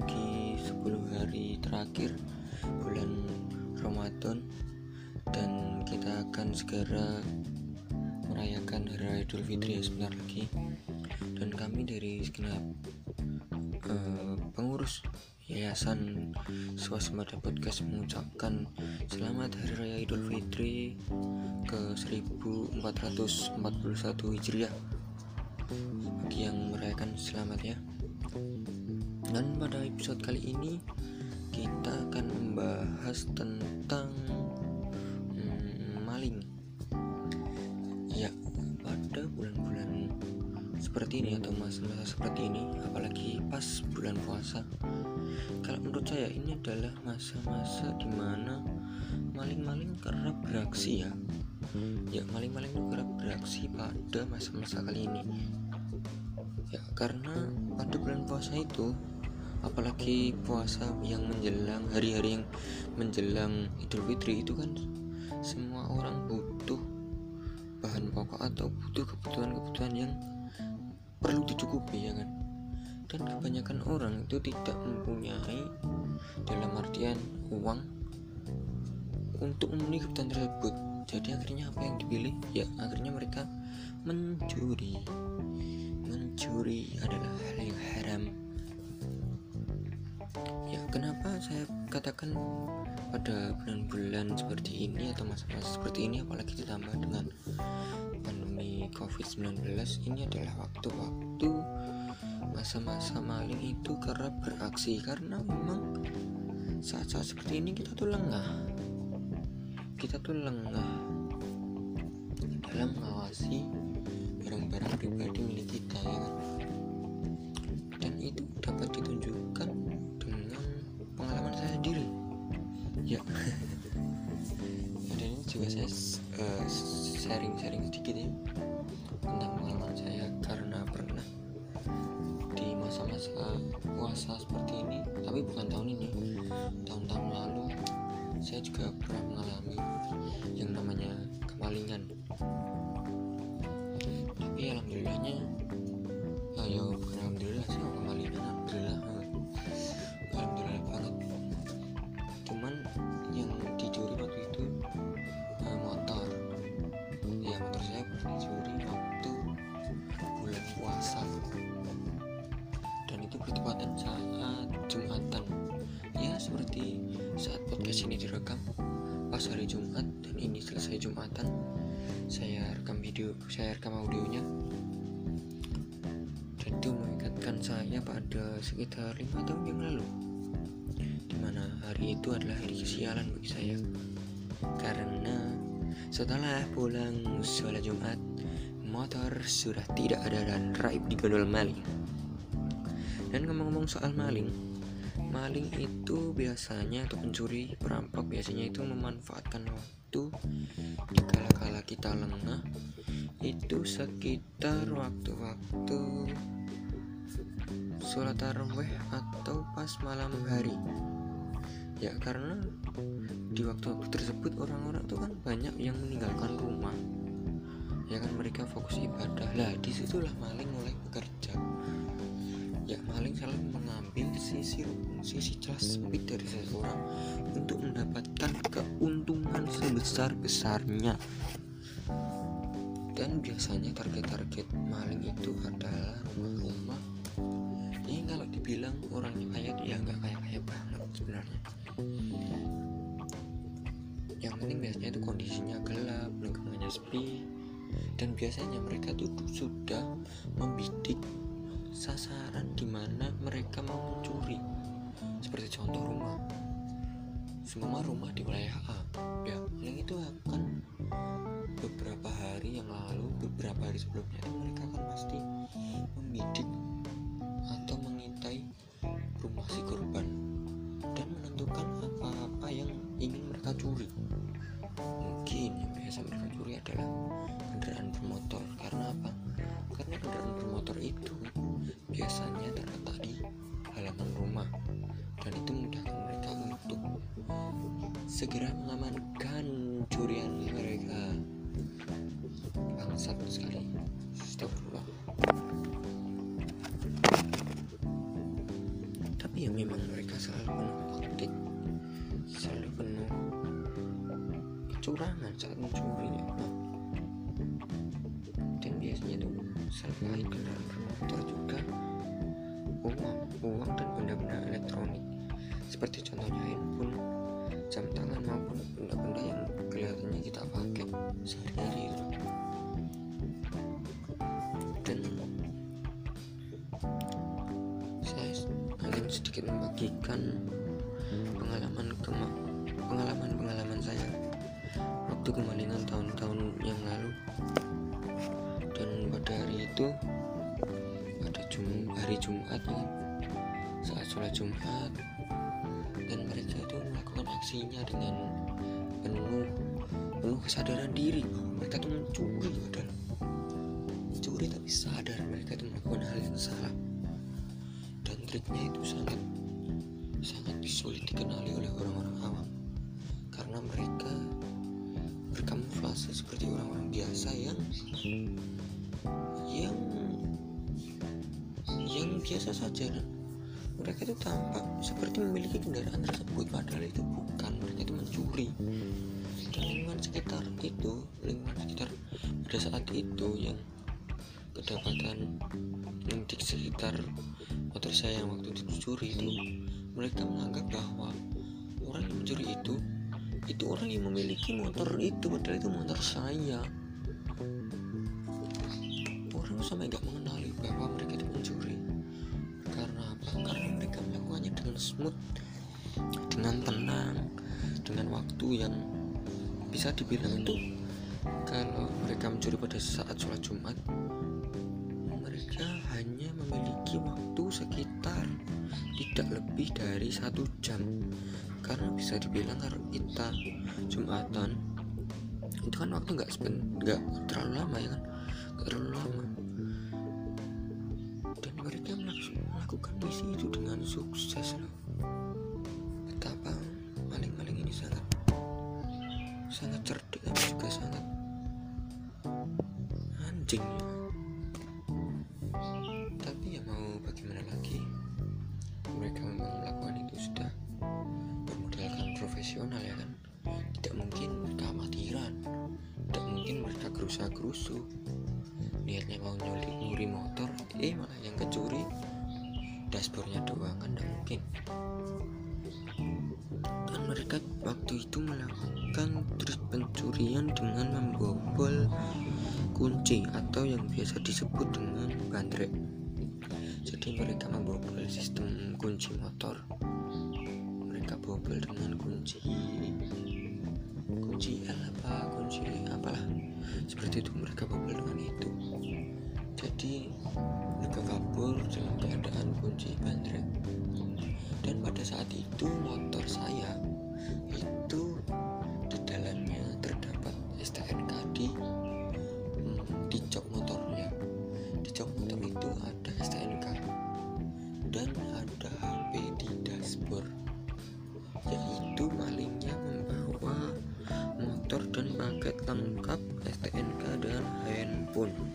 memasuki 10 hari terakhir bulan Ramadan dan kita akan segera merayakan Hari Raya Idul Fitri ya sebentar lagi. Dan kami dari segenap uh, pengurus Yayasan Swasembada Podcast mengucapkan Selamat Hari Raya Idul Fitri ke 1441 Hijriah. Bagi yang merayakan selamat ya dan pada episode kali ini kita akan membahas tentang hmm, maling. Ya pada bulan-bulan seperti ini atau masa-masa seperti ini apalagi pas bulan puasa kalau menurut saya ini adalah masa-masa di mana maling-maling kerap beraksi ya. Ya maling-maling itu kerap beraksi pada masa-masa kali ini. Ya karena pada bulan puasa itu apalagi puasa yang menjelang hari-hari yang menjelang Idul Fitri itu kan semua orang butuh bahan pokok atau butuh kebutuhan-kebutuhan yang perlu dicukupi ya kan? Dan kebanyakan orang itu tidak mempunyai dalam artian uang untuk memenuhi kebutuhan tersebut. Jadi akhirnya apa yang dipilih? Ya akhirnya mereka mencuri. Mencuri adalah hal yang haram kenapa saya katakan pada bulan-bulan seperti ini atau masa-masa seperti ini apalagi ditambah dengan pandemi COVID-19 ini adalah waktu-waktu masa-masa maling itu kerap beraksi. Karena memang saat-saat seperti ini kita tuh lengah. Kita tuh lengah dalam mengawasi barang-barang pribadi milik sedikit ya tentang pengalaman saya karena pernah di masa-masa puasa seperti ini. Tapi bukan tahun ini tahun-tahun lalu. Saya juga podcast ini direkam pas hari Jumat dan ini selesai Jumatan. Saya rekam video saya rekam audionya. Dan itu mengingatkan saya pada sekitar lima tahun yang lalu di mana hari itu adalah hari kesialan bagi saya. Karena setelah pulang sholat Jumat motor sudah tidak ada dan raib di gondol maling. Dan ngomong-ngomong soal maling, maling itu biasanya atau pencuri perampok biasanya itu memanfaatkan waktu. Di kala-kala kita lengah itu sekitar waktu-waktu sholat taraweh atau pas malam hari. Ya karena di waktu-waktu tersebut orang-orang tuh kan banyak yang meninggalkan rumah. Ya kan mereka fokus ibadah. Lah di situlah maling mulai bekerja ya maling selalu mengambil sisi sisi celah sempit dari seseorang untuk mendapatkan keuntungan sebesar besarnya dan biasanya target-target maling itu adalah rumah-rumah. Ini kalau dibilang orangnya kaya ya nggak kaya kaya banget sebenarnya. Yang penting biasanya itu kondisinya gelap lingkungannya sepi. Dan biasanya mereka tuh sudah membidik sasaran di mana mereka mau mencuri seperti contoh rumah. Semua rumah di wilayah A. Ya yang itu akan beberapa hari yang lalu beberapa hari sebelumnya mereka akan pasti membidik atau mengintai rumah si korban dan menentukan apa-apa yang ingin mereka curi. Mungkin yang biasa mereka curi adalah saat mencuri dan biasanya itu selain kendaraan bermotor juga uang uang dan benda-benda elektronik. Seperti contohnya handphone jam tangan maupun benda-benda yang kelihatannya kita pakai sehari-hari dan saya ingin sedikit membagikan pengalaman pengalaman pengalaman saya waktu kembalikan tahun-tahun yang lalu. Dan pada hari itu pada Jum hari Jumat ya, saat sholat Jumat dan mereka itu melakukan aksinya dengan penuh penuh kesadaran diri. Mereka itu mencuri padahal. Mencuri tapi sadar mereka itu melakukan hal yang salah. Dan triknya itu sangat sangat sulit dikenali oleh orang-orang awam berkamuflase seperti orang-orang biasa yang yang yang biasa saja. Dan mereka itu tampak seperti memiliki kendaraan tersebut padahal itu bukan. Mereka itu mencuri. Dan lingkungan sekitar itu lingkungan sekitar pada saat itu yang kedapatan di sekitar motor saya yang waktu itu dicuri itu mereka menganggap bahwa orang yang mencuri itu itu orang yang memiliki motor itu padahal itu motor saya. Orang sampai nggak mengenali bahwa mereka itu mencuri karena apa? Karena mereka melakukannya dengan smooth dengan tenang dengan waktu yang bisa dibilang itu kalau mereka mencuri pada saat sholat Jumat mereka hanya memiliki waktu sekitar tidak lebih dari satu jam. Karena bisa dibilang kalau kita jumatan itu kan waktu nggak nggak terlalu lama ya kan? Nggak terlalu lama. Dan mereka melakukan misi itu dengan sukses loh. Betapa maling-maling ini sangat sangat cerdik dan juga sangat anjing gerusa gerusu niatnya mau nyulik nyuri motor eh malah yang kecuri. Dashboardnya doang kan mungkin. Dan mereka waktu itu melakukan terus pencurian dengan membobol kunci atau yang biasa disebut dengan bandrek. Jadi mereka membobol sistem kunci motor. Mereka bobol dengan kunci kunci L apa? Kunci apalah. Seperti itu mereka bobol dengan itu. Jadi mereka kabur dalam keadaan kunci bandrek. Dan pada saat itu motor saya itu di dalamnya terdapat STNK di di jok motornya handphone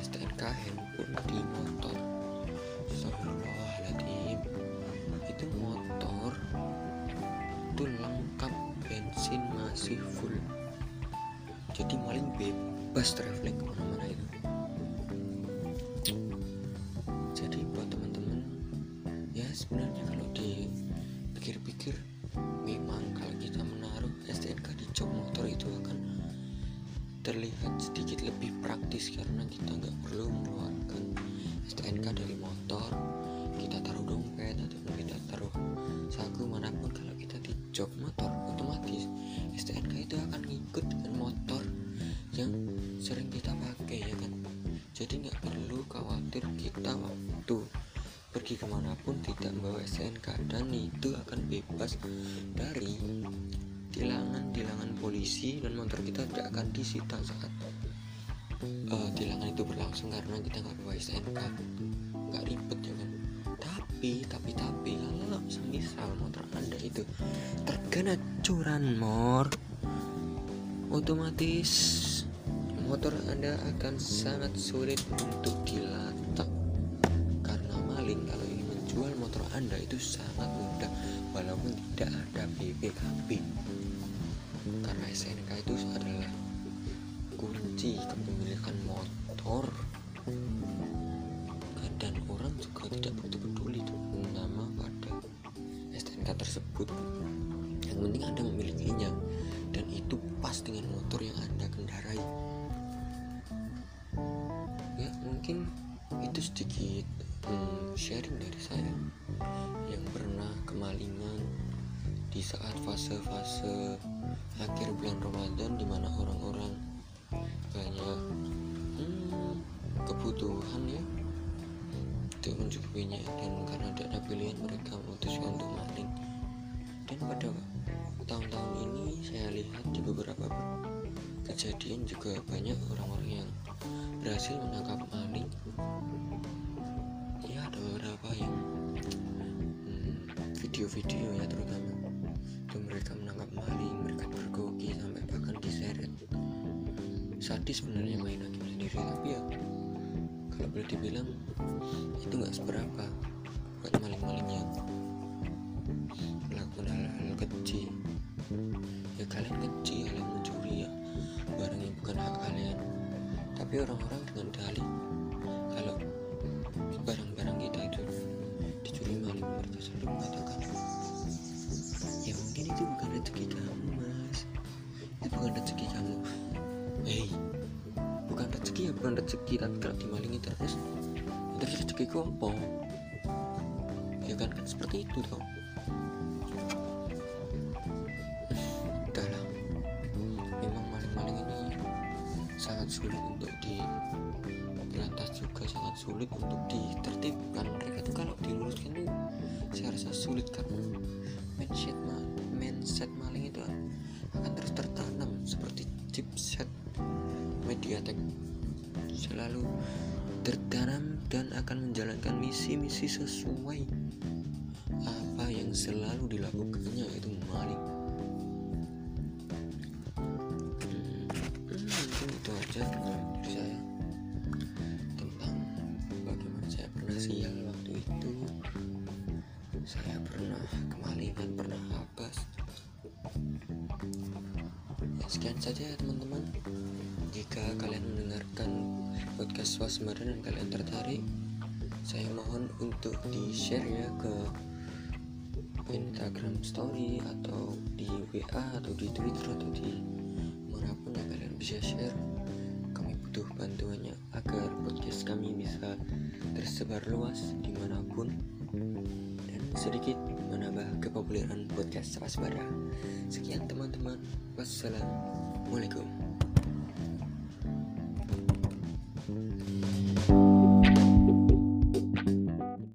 STNK handphone di motor. Astagfirullahaladzim. Itu motor itu lengkap bensin masih full. Jadi maling bebas traveling ke mana-mana terlihat sedikit lebih praktis karena kita nggak perlu mengeluarkan STNK dari motor. Kita taruh dompet atau kita taruh saku mana pun. Kalau kita di jok motor otomatis STNK itu akan ngikut dengan motor yang sering kita pakai ya kan? Jadi nggak perlu khawatir kita waktu pergi ke mana pun tidak membawa STNK dan itu akan bebas dari tilangan-tilangan polisi dan motor kita tidak akan disita saat uh, tilangan itu berlangsung karena kita nggak bawa STNK nggak ribet ya kan? Tapi tapi tapi kalau semisal motor anda itu terkena curanmor otomatis motor anda akan sangat sulit untuk dilacak karena maling kalau anda itu sangat mudah walaupun tidak ada BPKB karena SNK itu adalah kunci kepemilikan motor. Dan orang juga tidak begitu peduli nama pada STNK tersebut. Yang penting anda memilikinya dan itu pas dengan motor yang anda kendarai. Ya mungkin itu sedikit hmm, sharing dari saya. Yang pernah kemalingan di saat fase-fase akhir bulan Ramadan di mana orang-orang banyak hmm, kebutuhan ya untuk mencukupinya dan karena tidak ada pilihan mereka memutuskan untuk maling dan pada tahun-tahun ini saya lihat di beberapa kejadian juga banyak orang-orang yang berhasil menangkap maling yang hmm, video-video ya terutama. Itu mereka menangkap maling mereka bergoki sampai bahkan diseret. Sadis sebenarnya main hakim sendiri tapi ya kalau boleh dibilang itu nggak seberapa buat maling-maling yang melakukan hal-hal kecil. Ya kalian kecil kalian mencuri ya barang yang bukan hak kalian. Tapi orang-orang dengan dalih kalau bukan rezeki kamu. Hei bukan rezeki ya bukan rezeki. Tapi kalau dimalingi terus itu rezeki apa? Ya kan kan seperti itu toh. Sangat sulit untuk di berantas juga sangat sulit untuk ditertibkan. Mereka tuh kalau diluruskan tuh saya rasa sulit karena mindset ma mindset maling itu terus seperti chipset mediatek selalu tertanam dan akan menjalankan misi-misi sesuai apa yang selalu dilakukannya itu maling aja dengan diri saya sekian saja teman-teman. Jika kalian mendengarkan podcast swasembada dan kalian tertarik saya mohon untuk di share ya ke Instagram story atau di WA atau di Twitter atau di mana pun yang kalian bisa share. Butuh bantuannya agar podcast kami bisa tersebar luas di mana pun dan sedikit menambah kepopuleran podcast Waspada. Sekian teman-teman. Wassalamualaikum.